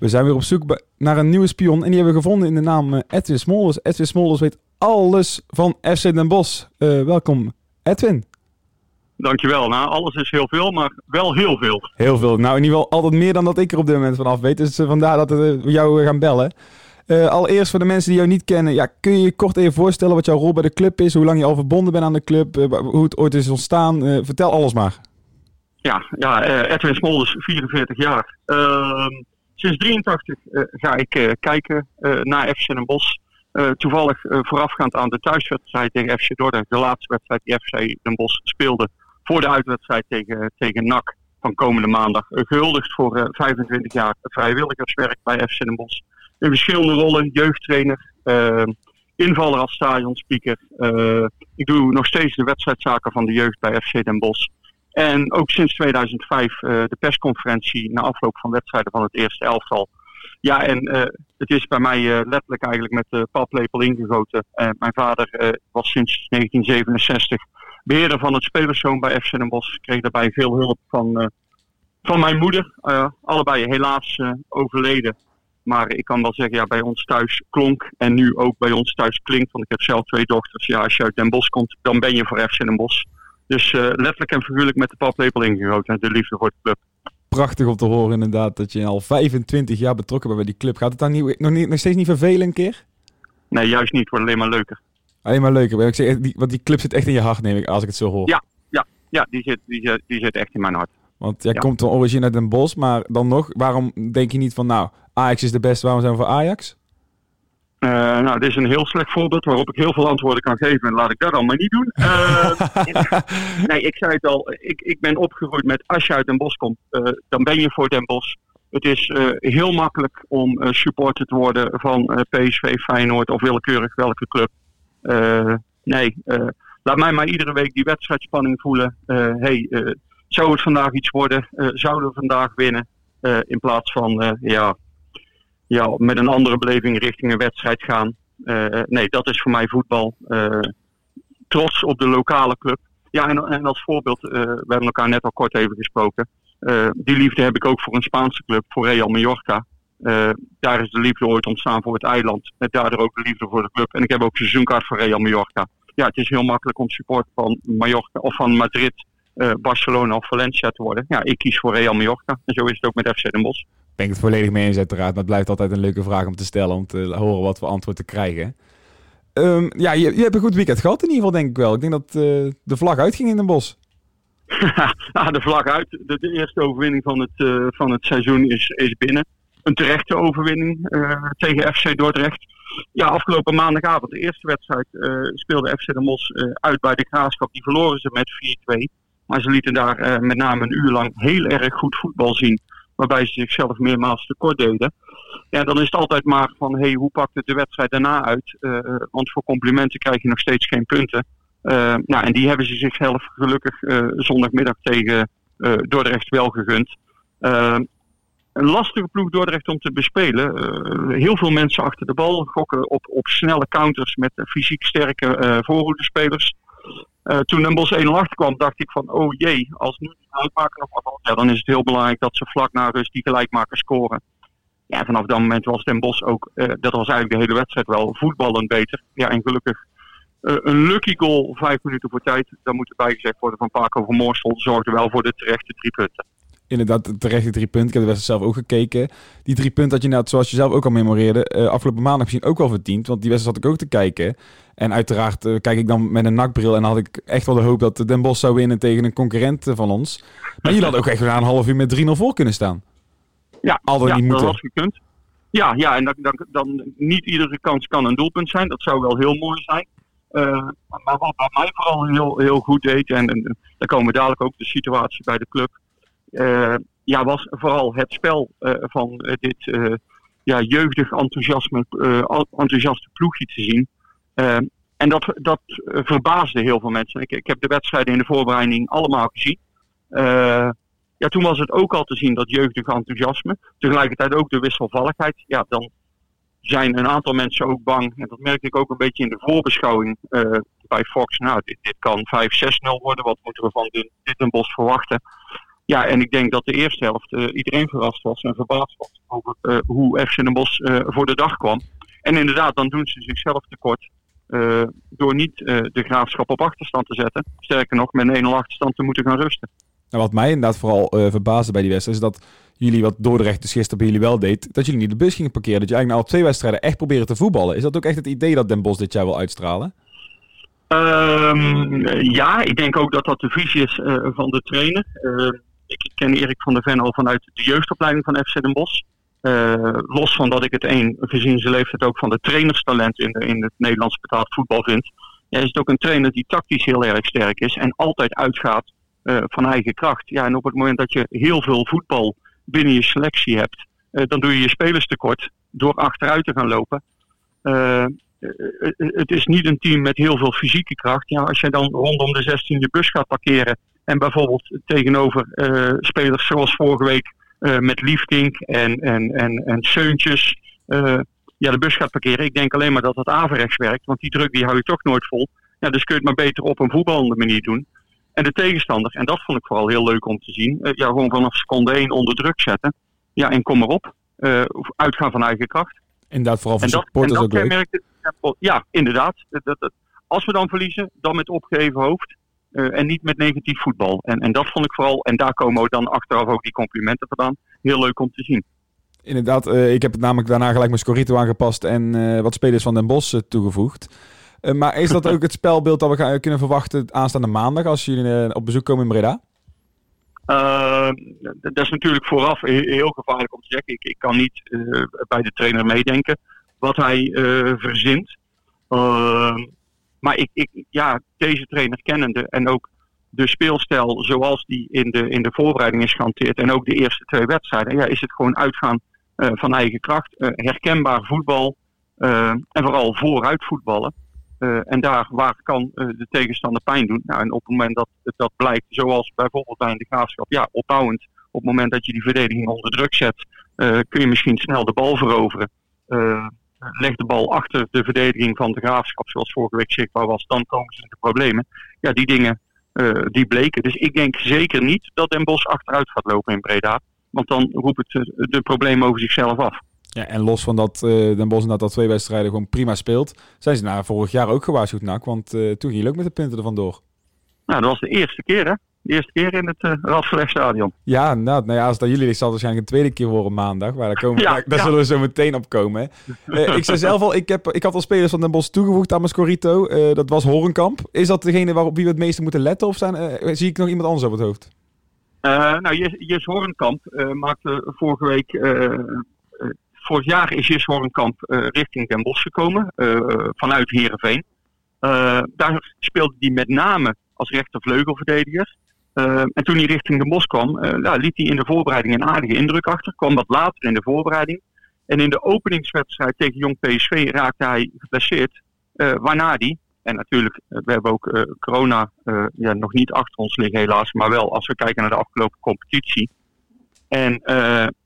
We zijn weer op zoek naar een nieuwe spion en die hebben we gevonden in de naam eh, Edwin Smolders. Edwin Smolders weet alles van FC Den Bosch. Uh, welkom, Edwin. Dankjewel. Nou, alles is heel veel, maar wel heel veel. Heel veel. Nou, in ieder geval altijd meer dan dat ik er op dit moment vanaf weet. Dus vandaar dat we jou gaan bellen. Uh, allereerst voor de mensen die jou niet kennen, ja, kun je je kort even voorstellen wat jouw rol bij de club is, hoe lang je al verbonden bent aan de club, hoe het ooit is ontstaan. vertel alles maar. Ja, ja Edwin Smolders, 44 jaar. Sinds 83 uh, ga ik uh, kijken uh, naar FC Den Bosch. toevallig voorafgaand aan de thuiswedstrijd tegen FC Dordrecht. De laatste wedstrijd die FC Den Bosch speelde voor de uitwedstrijd tegen, tegen NAC van komende maandag. gehuldigd voor 25 jaar vrijwilligerswerk bij FC Den Bosch. In verschillende rollen, jeugdtrainer, invaller als stadionspeaker. ik doe nog steeds de wedstrijdzaken van de jeugd bij FC Den Bosch. En ook sinds 2005 uh, eh, de persconferentie na afloop van wedstrijden van het eerste elftal. Ja, en uh, het is bij mij uh, letterlijk eigenlijk met de paplepel ingegoten. mijn vader was sinds 1967 beheerder van het spelerszoon bij FC Den Bosch. Kreeg daarbij veel hulp van, van mijn moeder. allebei helaas overleden. Maar ik kan wel zeggen, ja, bij ons thuis klonk en nu ook bij ons thuis klinkt. Want ik heb zelf twee dochters. Ja, als je uit Den Bosch komt, dan ben je voor FC Den Bosch. Dus uh, letterlijk en figuurlijk met de paplepel ingegoten. De liefde voor de club. Prachtig om te horen inderdaad dat je al 25 jaar betrokken bent bij die club. Gaat het dan niet, nog, niet, nog steeds niet vervelen een keer? Nee, juist niet. Het wordt alleen maar leuker. Alleen maar leuker. Ik zeg, die, want die club zit echt in je hart, neem ik, als ik het zo hoor. Ja, ja, ja die, zit, die, zit, die zit echt in mijn hart. Want jij komt van origine uit Den Bosch, maar dan nog, waarom denk je niet van, nou, Ajax is de beste, waarom zijn we voor Ajax? Uh, nou, dit is een heel slecht voorbeeld waarop ik heel veel antwoorden kan geven. En laat ik dat dan maar niet doen. Uh, nee, ik zei het al. Ik, ik ben opgegroeid met als je uit Den Bosch komt, uh, dan ben je voor Den Bosch. Het is heel makkelijk om supporter te worden van PSV, Feyenoord of willekeurig welke club. nee, laat mij maar iedere week die wedstrijdspanning voelen. hey, zou het vandaag iets worden? zouden we vandaag winnen? in plaats van, ja, ja, met een andere beleving richting een wedstrijd gaan. Uh, nee, dat is voor mij voetbal. Uh, trots op de lokale club. Ja, en, en als voorbeeld, uh, we hebben elkaar net al kort even gesproken. die liefde heb ik ook voor een Spaanse club, voor Real Mallorca. daar is de liefde ooit ontstaan voor het eiland. En daardoor ook de liefde voor de club. En ik heb ook seizoenkaart voor Real Mallorca. Ja, het is heel makkelijk om support van Mallorca of van Madrid, Barcelona of Valencia te worden. Ja, ik kies voor Real Mallorca. En zo is het ook met FC Den Bosch ben ik het volledig mee eens uiteraard. Maar het blijft altijd een leuke vraag om te stellen. Om te horen wat voor antwoord te krijgen. Um, ja, je, je, hebt een goed weekend gehad in ieder geval, denk ik wel. Ik denk dat uh, de vlag uitging in Den Bosch. ja, de vlag uit. De, de eerste overwinning van het, uh, van het seizoen is, is binnen. Een terechte overwinning uh, tegen FC Dordrecht. Ja, afgelopen maandagavond, de eerste wedstrijd, speelde FC Den Bosch uit bij de Graafschap. Die verloren ze met 4-2. Maar ze lieten daar met name een uur lang heel erg goed voetbal zien waarbij ze zichzelf meermaals tekort deden. Ja, dan is het altijd maar van, hey, hoe pakt het de wedstrijd daarna uit? Uh, want voor complimenten krijg je nog steeds geen punten. Uh, nou, en die hebben ze zichzelf gelukkig uh, zondagmiddag tegen Dordrecht wel gegund. een lastige ploeg Dordrecht om te bespelen. heel veel mensen achter de bal gokken op, op snelle counters met fysiek sterke voorhoedespelers. Uh, toen Bos 1-0 kwam, dacht ik van, oh jee, als nu die uitmaker nog wat ja, dan is het heel belangrijk dat ze vlak na rust die gelijkmaker scoren. Ja, vanaf dat moment was Den Bos ook, uh, dat was eigenlijk de hele wedstrijd wel, voetballend beter. Ja, en gelukkig uh, een lucky goal, vijf minuten voor tijd. Dan moet erbij gezegd worden van Paco van Moorstel, zorgde wel voor de terechte drie punten inderdaad terecht die drie punten. Ik heb de wedstrijd zelf ook gekeken. Die drie punten had je net, zoals je zelf ook al memoreerde, uh, afgelopen maandag misschien ook wel verdiend. Want die wedstrijd zat ik ook te kijken. En uiteraard uh, kijk ik dan met een nakbril en dan had ik echt wel de hoop dat Den Bosch zou winnen tegen een concurrent eh, van ons. Maar jullie hadden ook echt weer een half uur met 3-0 voor kunnen staan. Ja, Al ja, niet moeten. dat was gekund. Ja, ja en dan, dan, dan, niet iedere kans kan een doelpunt zijn. Dat zou wel heel mooi zijn. Uh, maar wat bij mij vooral heel, heel goed deed, en, en dan komen we dadelijk ook de situatie bij de club. Uh, ja, was vooral het spel uh, van dit ja, jeugdig enthousiasme, enthousiaste ploegje te zien. En dat, dat verbaasde heel veel mensen. Ik, ik heb de wedstrijden in de voorbereiding allemaal gezien. Ja, toen was het ook al te zien dat jeugdige enthousiasme. Tegelijkertijd ook de wisselvalligheid. Ja, dan zijn een aantal mensen ook bang. En dat merk ik ook een beetje in de voorbeschouwing bij Fox. Nou, dit, dit kan 5-6-0 worden. Wat moeten we van dit een bos verwachten? Ja, en ik denk dat de eerste helft iedereen verrast was en verbaasd was over hoe FC Den Bosch voor de dag kwam. En inderdaad, dan doen ze zichzelf tekort door niet de graafschap op achterstand te zetten. Sterker nog, met een 1-0 achterstand te moeten gaan rusten. Nou, wat mij inderdaad vooral verbaasde bij die wedstrijd is dat jullie, wat Dordrecht dus gisteren bij jullie wel deed, dat jullie niet de bus gingen parkeren. Dat je eigenlijk nou al twee wedstrijden echt proberen te voetballen. Is dat ook echt het idee dat Den Bosch dit jaar wil uitstralen? Um, ja, ik denk ook dat dat de visie is uh, van de trainer. Uh, ik ken Erik van der Ven al vanuit de jeugdopleiding van FC Den Bosch. Uh, los van dat ik het één, gezien zijn leeftijd ook van de trainerstalent in, de, in het Nederlands betaald voetbal vind. Ja, is het ook een trainer die tactisch heel erg sterk is en altijd uitgaat uh, van eigen kracht. Ja, en op het moment dat je heel veel voetbal binnen je selectie hebt, uh, dan doe je je spelers tekort door achteruit te gaan lopen. Het is niet een team met heel veel fysieke kracht. Ja, als je dan rondom de 16 je bus gaat parkeren en bijvoorbeeld tegenover spelers zoals vorige week met Liefdink en, en, en, en Seuntjes ja, de bus gaat parkeren. Ik denk alleen maar dat dat averechts werkt, want die druk die hou je toch nooit vol. Ja, dus kun je het maar beter op een voetballende manier doen. En de tegenstander, en dat vond ik vooral heel leuk om te zien, ja, gewoon vanaf seconde 1 onder druk zetten. Ja, en kom erop. Uh, uitgaan van eigen kracht. Inderdaad, vooral voor supporters ook leuk. ja, inderdaad. Dat, dat, als we dan verliezen, dan met opgeheven hoofd. Uh, en niet met negatief voetbal. En, en dat vond ik vooral, en daar komen ook dan achteraf ook die complimenten vandaan, heel leuk om te zien. Inderdaad, uh, ik heb het namelijk daarna gelijk mijn Scorito aangepast en uh, wat spelers van Den Bosch toegevoegd. Maar is dat ook het spelbeeld dat we gaan, kunnen verwachten aanstaande maandag als jullie op bezoek komen in Breda? Dat is natuurlijk vooraf heel gevaarlijk om te zeggen. Ik, ik kan niet bij de trainer meedenken wat hij verzint. Maar ik, ik, ja, deze trainer kennende en ook de speelstijl zoals die in de, in de voorbereiding is gehanteerd en ook de eerste twee wedstrijden, ja, is het gewoon uitgaan van eigen kracht, herkenbaar voetbal en vooral vooruit voetballen. En daar waar kan de tegenstander pijn doen. Nou, en op het moment dat dat blijkt, zoals bijvoorbeeld bij de graafschap, ja, opbouwend. Op het moment dat je die verdediging onder druk zet, kun je misschien snel de bal veroveren. Leg de bal achter de verdediging van de graafschap, zoals vorige week zichtbaar was, dan komen ze in de problemen. Ja, die dingen die bleken. Dus ik denk zeker niet dat Den Bos achteruit gaat lopen in Breda. Want dan roept het de problemen over zichzelf af. Ja, en los van dat uh, Den Bosch dat twee wedstrijden gewoon prima speelt, zijn ze na vorig jaar ook gewaarschuwd nak, want toen ging je ook met de punten ervan door. Nou, dat was de eerste keer hè? De eerste keer in het uh, Stadion. Ja, nou, nou ja, als dat jullie is, zal het waarschijnlijk een tweede keer worden maandag. Maar daar, komen, ja, daar, daar ja. zullen we zo meteen op komen. Uh, ik zei zelf al, ik, heb, ik had al spelers van Den Bosch toegevoegd aan mijn Scorito. Uh, dat was Horenkamp. Is dat degene waarop wie we het meeste moeten letten? Of zijn, zie ik nog iemand anders op het hoofd? nou, Jes, Jes Horenkamp maakte vorige week vorig jaar is Jis Horenkamp uh, richting Den Bosch gekomen, uh, vanuit Heerenveen. Uh, daar speelde hij met name als rechtervleugelverdediger. En toen hij richting Den Bosch kwam, nou, liet hij in de voorbereiding een aardige indruk achter. Kwam wat later in de voorbereiding. En in de openingswedstrijd tegen Jong PSV raakte hij geblesseerd. waarna hij, en natuurlijk, we hebben ook corona ja, nog niet achter ons liggen helaas, maar wel als we kijken naar de afgelopen competitie. En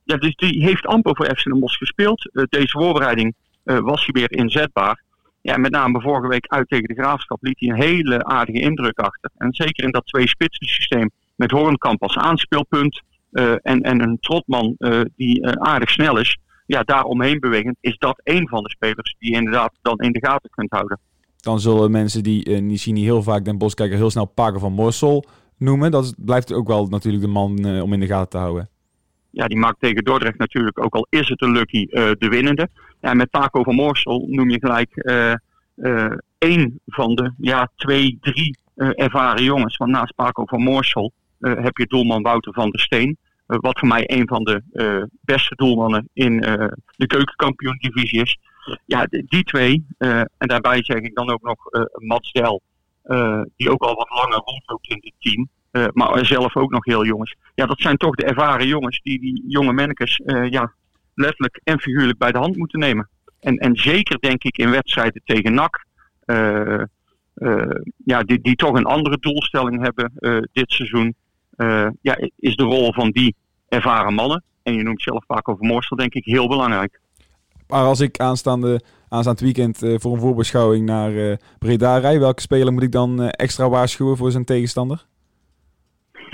ja, dus die heeft amper voor FC Den Bosch gespeeld. Uh, deze voorbereiding uh, was hij weer inzetbaar. Ja, met name vorige week uit tegen de Graafschap liet hij een hele aardige indruk achter. En zeker in dat twee-spitsen systeem met Hoornkamp als aanspeelpunt uh, en, en een Trotman die aardig snel is. Ja, daaromheen bewegend is dat een van de spelers die je inderdaad dan in de gaten kunt houden. Dan zullen mensen die die heel vaak Den Bosch kijken heel snel Paken van Morsel noemen. Dat blijft ook wel natuurlijk de man om in de gaten te houden ja, die maakt tegen Dordrecht natuurlijk, ook al is het een lucky, uh, de winnende. Ja, met Paco van Moorsel noem je gelijk uh, uh, één van de ja, twee, drie ervaren jongens. Want naast Paco van Moorsel heb je doelman Wouter van der Steen. wat voor mij een van de beste doelmannen in de keukenkampioen-divisie is. Ja, die twee, en daarbij zeg ik dan ook nog Mats Del, die ook al wat langer rondloopt in dit team. Uh, maar zelf ook nog heel jongens. Ja, dat zijn toch de ervaren jongens die die jonge mannekes uh, ja, letterlijk en figuurlijk bij de hand moeten nemen. En, en zeker denk ik in wedstrijden tegen NAC, uh, ja, die, die toch een andere doelstelling hebben dit seizoen, ja, is de rol van die ervaren mannen, en je noemt zelf Paco Vermorstel, denk ik heel belangrijk. Maar als ik aanstaande, aanstaand weekend voor een voorbeschouwing naar Breda rij, welke speler moet ik dan extra waarschuwen voor zijn tegenstander?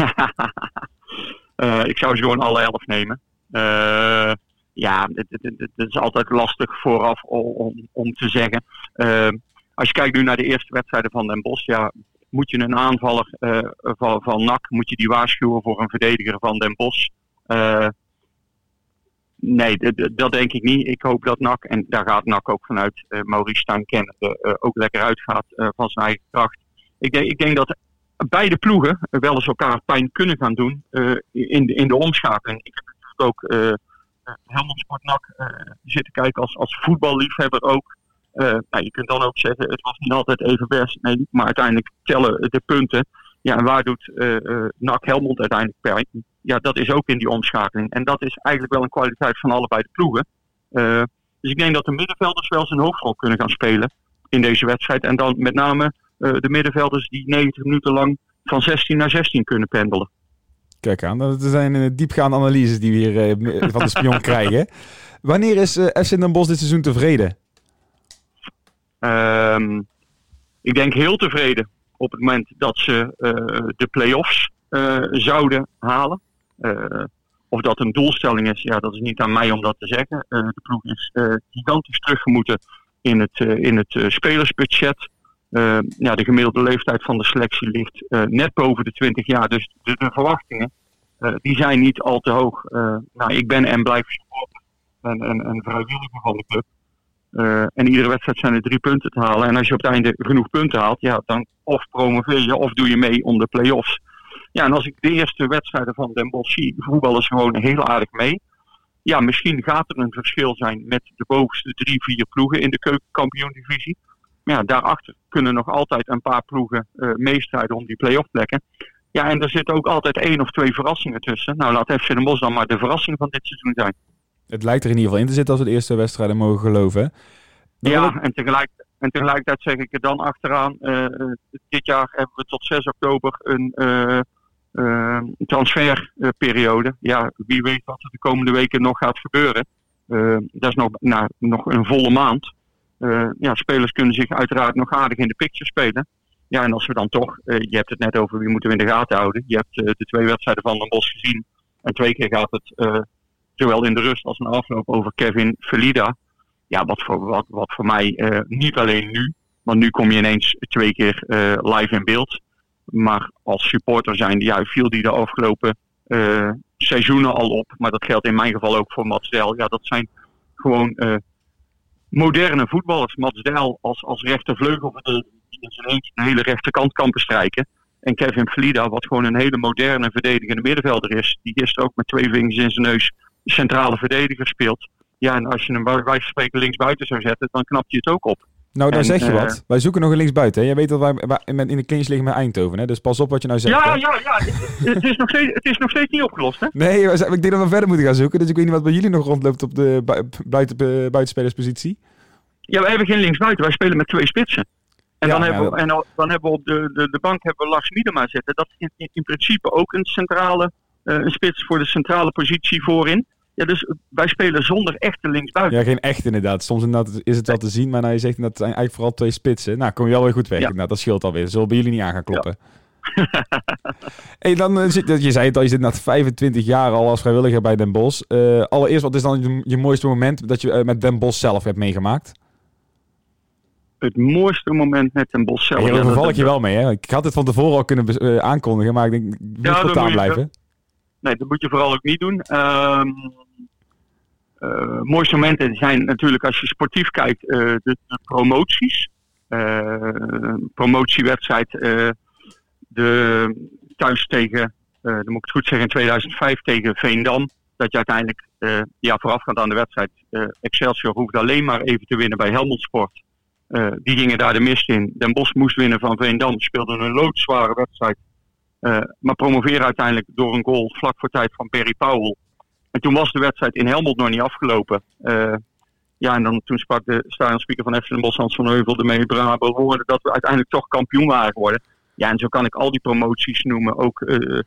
ik zou ze gewoon alle elf nemen. ja, het, is altijd lastig vooraf om, om te zeggen. als je kijkt nu naar de eerste wedstrijden van Den Bosch, ja, moet je een aanvaller van, van NAC, moet je die waarschuwen voor een verdediger van Den Bosch. Nee, dat denk ik niet. Ik hoop dat NAC, en daar gaat NAC ook vanuit uh, Maurice uh, ook lekker uitgaat van zijn eigen kracht. Ik ik denk dat beide ploegen wel eens elkaar pijn kunnen gaan doen in, de, in de omschakeling. Ik heb ook Helmond Sport NAC zitten kijken als, als voetballiefhebber ook. nou, je kunt dan ook zeggen, het was niet altijd even best. Nee, maar uiteindelijk tellen de punten. Ja, en waar doet NAC Helmond uiteindelijk per? Ja, dat is ook in die omschakeling. En dat is eigenlijk wel een kwaliteit van allebei de ploegen. Dus ik denk dat de middenvelders wel zijn hoofdrol kunnen gaan spelen in deze wedstrijd. En dan met name de middenvelders die 90 minuten lang van 16 naar 16 kunnen pendelen. Kijk aan, dat zijn diepgaande analyses die we hier van de spion krijgen. Wanneer is FC Den Bosch dit seizoen tevreden? Um, ik denk heel tevreden op het moment dat ze uh, de play-offs uh, zouden halen. Uh, of dat een doelstelling is, ja, dat is niet aan mij om dat te zeggen. de ploeg is gigantisch teruggemoeten in het, in het spelersbudget. Ja, de gemiddelde leeftijd van de selectie ligt net boven de 20 jaar. Dus de, verwachtingen die zijn niet al te hoog. nou, ik ben en blijf supporter en, en, en vrijwilliger van de club. En iedere wedstrijd zijn er drie punten te halen. En als je op het einde genoeg punten haalt, ja, dan of promoveer je of doe je mee om de play-offs. Ja, en als ik de eerste wedstrijden van Den Bosch zie, voetballen ze gewoon heel aardig mee. Ja, misschien gaat er een verschil zijn met de bovenste drie, vier ploegen in de keukenkampioen-divisie. Ja, daarachter kunnen nog altijd een paar ploegen uh, meestrijden om die play-off plekken. Ja, en er zitten ook altijd één of twee verrassingen tussen. Nou, laat FC Den Bosch dan maar de verrassing van dit seizoen zijn. Het lijkt er in ieder geval in te zitten als we de eerste wedstrijden mogen geloven. ja, en, tegelijk, en tegelijkertijd zeg ik er dan achteraan. Uh, dit jaar hebben we tot 6 oktober een uh, transferperiode. ja, wie weet wat er de komende weken nog gaat gebeuren. dat is nog, nou, nog een volle maand. Ja, spelers kunnen zich uiteraard nog aardig in de picture spelen. Ja, en als we dan toch, je hebt het net over wie moeten we in de gaten houden. Je hebt de twee wedstrijden van Den Bos gezien. En twee keer gaat het zowel in de rust als in de afloop over Kevin Felida. Ja, wat voor, wat, wat voor mij niet alleen nu, want nu kom je ineens twee keer live in beeld. Maar als supporter zijn, ja, viel die de afgelopen seizoenen al op. Maar dat geldt in mijn geval ook voor Mats Del. Ja, dat zijn gewoon moderne voetballers. Mats Del als, als rechtervleugel die in zijn eentje de hele rechterkant kan bestrijken. En Kevin Flida, wat gewoon een hele moderne verdedigende middenvelder is. Die gisteren ook met twee vingers in zijn neus centrale verdediger speelt. Ja, en als je hem bij wijze van spreken linksbuiten zou zetten, dan knap je het ook op. Nou, daar zeg je wat. Eh, wij zoeken nog een linksbuiten. Hè? Jij weet dat wij, wij in de clinch liggen met Eindhoven. Hè? Dus pas op wat je nou zegt. Ja, ja, ja. het, is nog steeds, het is nog steeds niet opgelost. Hè? Nee, ik denk dat we verder moeten gaan zoeken. Dus ik weet niet wat bij jullie nog rondloopt op de buiten, buitenspelerspositie. Ja, we hebben geen linksbuiten. Wij spelen met twee spitsen. En, dan, hebben we, en dan hebben we op de, de, de bank hebben we Lars Miedema zitten. Dat is in, in principe ook een centrale uh, een spits voor de centrale positie voorin. Ja, dus wij spelen zonder echte linksbuiten. Ja, geen echt inderdaad. Soms inderdaad is het wel te zien, maar nou, je zegt dat het zijn eigenlijk vooral twee spitsen. Nou, kom je wel weer goed weg. Nou, dat scheelt alweer. Zullen bij jullie niet aan gaan kloppen. Ja. hey, dan uh, zit, je zei het al, je zit na 25 jaar al als vrijwilliger bij Den Bosch. Uh, allereerst, wat is dan je, mooiste moment dat je uh, met Den Bosch zelf hebt meegemaakt? Het mooiste moment met Den Bosch zelf. Ja, daar val ik je wel mee, hè? Ik had het van tevoren al kunnen aankondigen, maar ik denk, ik moet ja, spontaan blijven nee, dat moet je vooral ook niet doen. Um, uh, mooiste momenten zijn natuurlijk als je sportief kijkt, uh, de, de, promoties. Uh, promotiewedstrijd, de thuis tegen, dan moet ik het goed zeggen, in 2005 tegen Veendam. Dat je uiteindelijk, ja, voorafgaand aan de wedstrijd, Excelsior hoefde alleen maar even te winnen bij Helmond Sport. die gingen daar de mist in. Den Bosch moest winnen van Veendam, speelde een loodzware wedstrijd. Maar promoveren uiteindelijk door een goal vlak voor tijd van Perry Powell. En toen was de wedstrijd in Helmond nog niet afgelopen. Uh, ja, en dan, toen sprak de stadionspeaker van FC Den Bosch, Hans van Heuvel, ermee brave woorden dat we uiteindelijk toch kampioen waren geworden. Ja, en zo kan ik al die promoties noemen. Ook uh,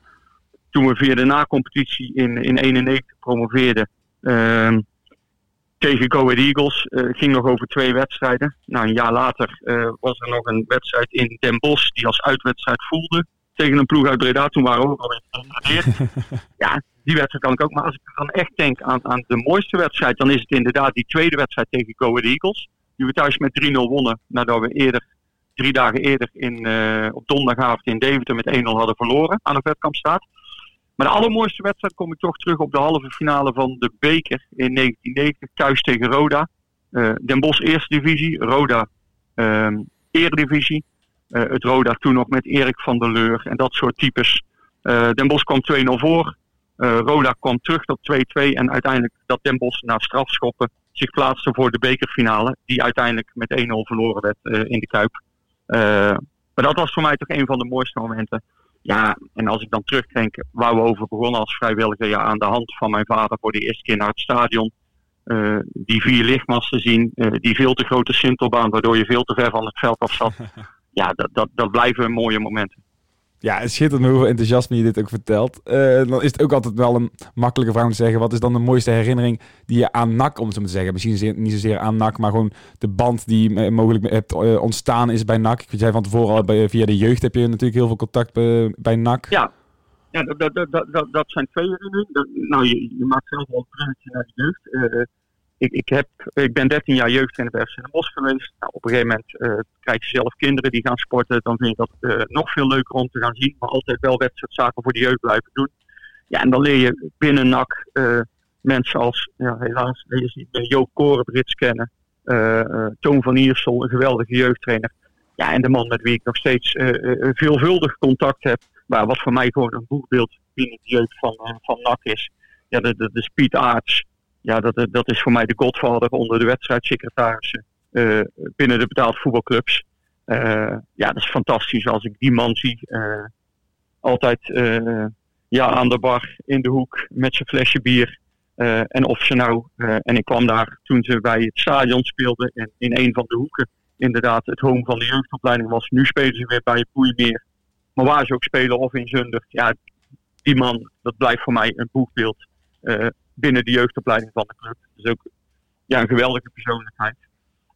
toen we via de na-competitie in, in 91 promoveerden ehm, tegen Go Ahead Eagles. ging nog over twee wedstrijden. Nou, een jaar later was er nog een wedstrijd in Den Bosch die als uitwedstrijd voelde. tegen een ploeg uit Breda. Toen waren we ook alweer ja, die wedstrijd kan ik ook. Maar als ik dan echt denk aan, aan de mooiste wedstrijd, dan is het inderdaad die tweede wedstrijd tegen Go Ahead Eagles. Die we thuis met 3-0 wonnen, nadat we eerder, drie dagen eerder in, uh, op donderdagavond in Deventer met 1-0 hadden verloren aan de Vetkampstraat. Maar de allermooiste wedstrijd kom ik toch terug op de halve finale van de beker in 1990, thuis tegen Roda. Uh, Den Bosch eerste divisie, Roda uh, eredivisie. Uh, het Roda toen nog met Erik van der Leur en dat soort types. Den Bosch kwam 2-0 voor. Roda kwam terug tot 2-2 en uiteindelijk dat Den Bosch na strafschoppen zich plaatste voor de bekerfinale. Die uiteindelijk met 1-0 verloren werd in de Kuip. maar dat was voor mij toch een van de mooiste momenten. Ja, en als ik dan terugdenk waar we over begonnen als vrijwilliger, ja, aan de hand van mijn vader voor de eerste keer naar het stadion. Uh, die vier lichtmasten zien, uh, die veel te grote sintelbaan, waardoor je veel te ver van het veld af zat. ja, dat, dat, dat blijven mooie momenten. Ja, me hoeveel enthousiasme je dit ook vertelt. Uh, dan is het ook altijd wel een makkelijke vraag om te zeggen... wat is dan de mooiste herinnering die je aan NAC, om het zo te zeggen... misschien niet zozeer aan NAC, maar gewoon de band die mogelijk hebt ontstaan is bij NAC. Ik zei van tevoren al, bij, via de jeugd heb je natuurlijk heel veel contact bij, NAC. Ja, ja dat, dat, dat, dat, zijn twee herinneringen. nou, je, maakt zelf wel een bruggetje naar de jeugd ik, ik, heb, ik ben 13 jaar jeugdtrainer bij FC Bosch geweest. Nou, op een gegeven moment uh, krijg je zelf kinderen die gaan sporten. Dan vind je dat uh, nog veel leuker om te gaan zien. Maar altijd wel wedstrijdzaken voor de jeugd blijven doen. Ja, en dan leer je binnen NAC uh, mensen als, ja, helaas, Joop Korenbrits kennen. Toon van Iersel, een geweldige jeugdtrainer. Ja, en de man met wie ik nog steeds veelvuldig contact heb. Maar wat voor mij gewoon een boekbeeld binnen de jeugd van, van NAC is. Ja, de, de, de Speed Arts ja, dat, dat is voor mij de godvader onder de wedstrijdsecretarissen uh, binnen de betaald voetbalclubs. Uh, ja, dat is fantastisch als ik die man zie. Altijd ja, aan de bar in de hoek met zijn flesje bier. en of ze nou, en ik kwam daar toen ze bij het stadion speelden en in een van de hoeken inderdaad het home van de jeugdopleiding was. Nu spelen ze weer bij Poeimeer. Maar waar ze ook spelen of in Zunder, ja, die man, dat blijft voor mij een boekbeeld binnen de jeugdopleiding van de club. Dus ook ja, een geweldige persoonlijkheid.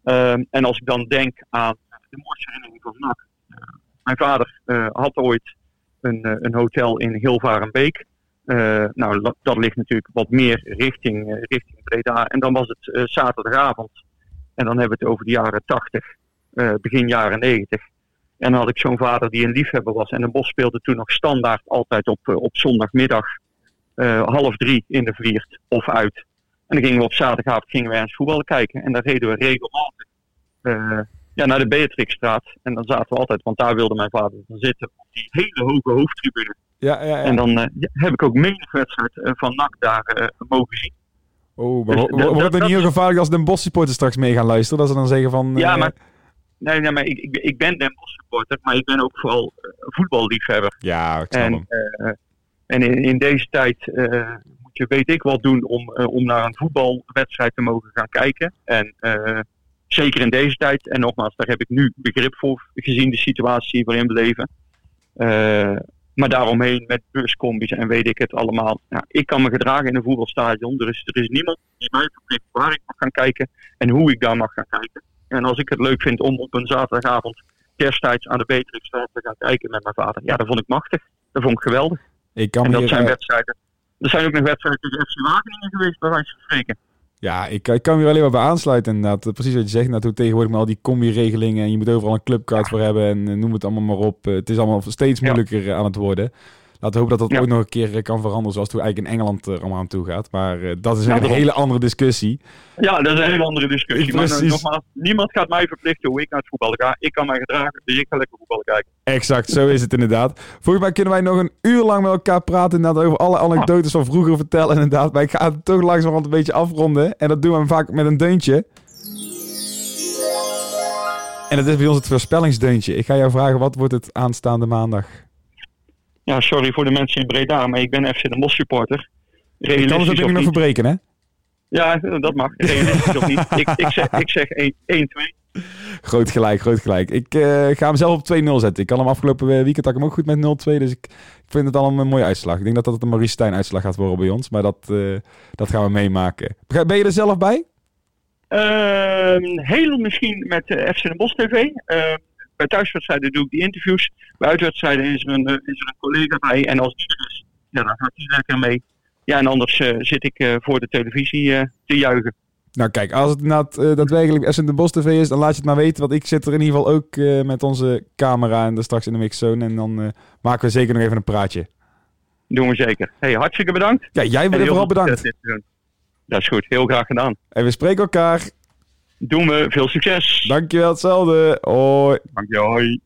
Um, en als ik dan denk aan de mooiste herinnering van NAC. Uh, mijn vader uh, had ooit een, uh, een hotel in Hilvarenbeek. nou, dat ligt natuurlijk wat meer richting, richting Breda. En dan was het zaterdagavond. En dan hebben we het over de jaren 80, begin jaren 90. En dan had ik zo'n vader die een liefhebber was. En een bos speelde toen nog standaard altijd op, op zondagmiddag half drie in de Vliert of uit. En dan gingen we op zaterdagavond gingen we eens voetballen kijken. En dan reden we regelmatig uh, ja, naar de Beatrixstraat. En dan zaten we altijd, want daar wilde mijn vader dan zitten, op die hele hoge hoofdtribune. Ja, ja, ja. En dan uh, heb ik ook menig wedstrijd van NAC daar mogen zien. Oh, maar dus, wordt het niet heel gevaarlijk als de Bosch supporters straks mee gaan luisteren? Dat ze dan zeggen van... Ja, maar... Nee, nee maar ik, ik, ik ben Den Bosch supporter, maar ik ben ook vooral voetballiefhebber. Ja, ik snap en, hem. En in, deze tijd uh, moet je weet ik wat doen om, uh, om naar een voetbalwedstrijd te mogen gaan kijken. En uh, zeker in deze tijd, en nogmaals, daar heb ik nu begrip voor, gezien de situatie waarin we leven. maar daaromheen met buscombis en weet ik het allemaal. Ik kan me gedragen in een voetbalstadion. Er is, er is niemand die mij verplicht waar ik mag gaan kijken en hoe ik daar mag gaan kijken. En als ik het leuk vind om op een zaterdagavond kersttijds aan de Beatrixstraat te gaan kijken met mijn vader, ja, dat vond ik machtig. Dat vond ik geweldig. Ik kan en dat hier, zijn wedstrijden. Er zijn ook nog wedstrijden tegen FC Wageningen geweest, bij wijze van spreken. Ja, ik, ik kan hier alleen maar bij aansluiten inderdaad. Precies wat je zegt, natuurlijk tegenwoordig met al die combi-regelingen en je moet overal een clubkaart voor hebben en uh, noem het allemaal maar op. Uh, het is allemaal steeds moeilijker ja. aan het worden. Laten we hopen dat dat ja. ook nog een keer kan veranderen zoals het eigenlijk in Engeland er allemaal aan toe gaat. Maar uh, dat is een hele andere discussie. Ja, dat is een hele andere discussie. Maar nogmaals, niemand gaat mij verplichten hoe ik naar het voetballen ga. Ik kan mij gedragen, dus ik ga lekker voetballen kijken. Exact, zo is het inderdaad. Volgens mij kunnen wij nog een uur lang met elkaar praten inderdaad, over alle anekdotes van vroeger vertellen inderdaad. Maar ik ga het toch langzamerhand een beetje afronden. En dat doen we vaak met een deuntje. En dat is bij ons het voorspellingsdeuntje. Ik ga jou vragen, wat wordt het aanstaande maandag? Ja, sorry voor de mensen in Breda, maar ik ben FC de Bosch supporter. Ik kan het ook nog verbreken, hè? Ja, dat mag. Realistisch of niet. Ik, ik zeg, ik zeg 1-2. Groot gelijk, groot gelijk. Ik uh, ga hem zelf op 2-0 zetten. Ik kan hem afgelopen weekend had ik hem ook goed met 0-2. Dus ik, ik, vind het al een, mooie uitslag. Ik denk dat dat een Maurice Stijn uitslag gaat worden bij ons. Maar dat, uh, dat gaan we meemaken. Ben je er zelf bij? Uh, heel misschien met FC Den Bosch TV. Bij thuiswedstrijden doe ik die interviews. Bij uitwedstrijden is er een, is er een collega bij. En als die er is, ja, dan gaat hij lekker mee. Ja, en anders zit ik voor de televisie te juichen. Nou kijk, als het inderdaad daadwerkelijk SN de Bos TV is, dan laat je het maar weten. Want ik zit er in ieder geval ook met onze camera en er straks in de mixzone. En dan maken we zeker nog even een praatje. Doen we zeker. Hey, hartstikke bedankt. Ja, jij bent vooral bedankt. Dat is goed, heel graag gedaan. En we spreken elkaar. Doen we, veel succes. Dankjewel, hetzelfde. Hoi. Dankjewel, hoi.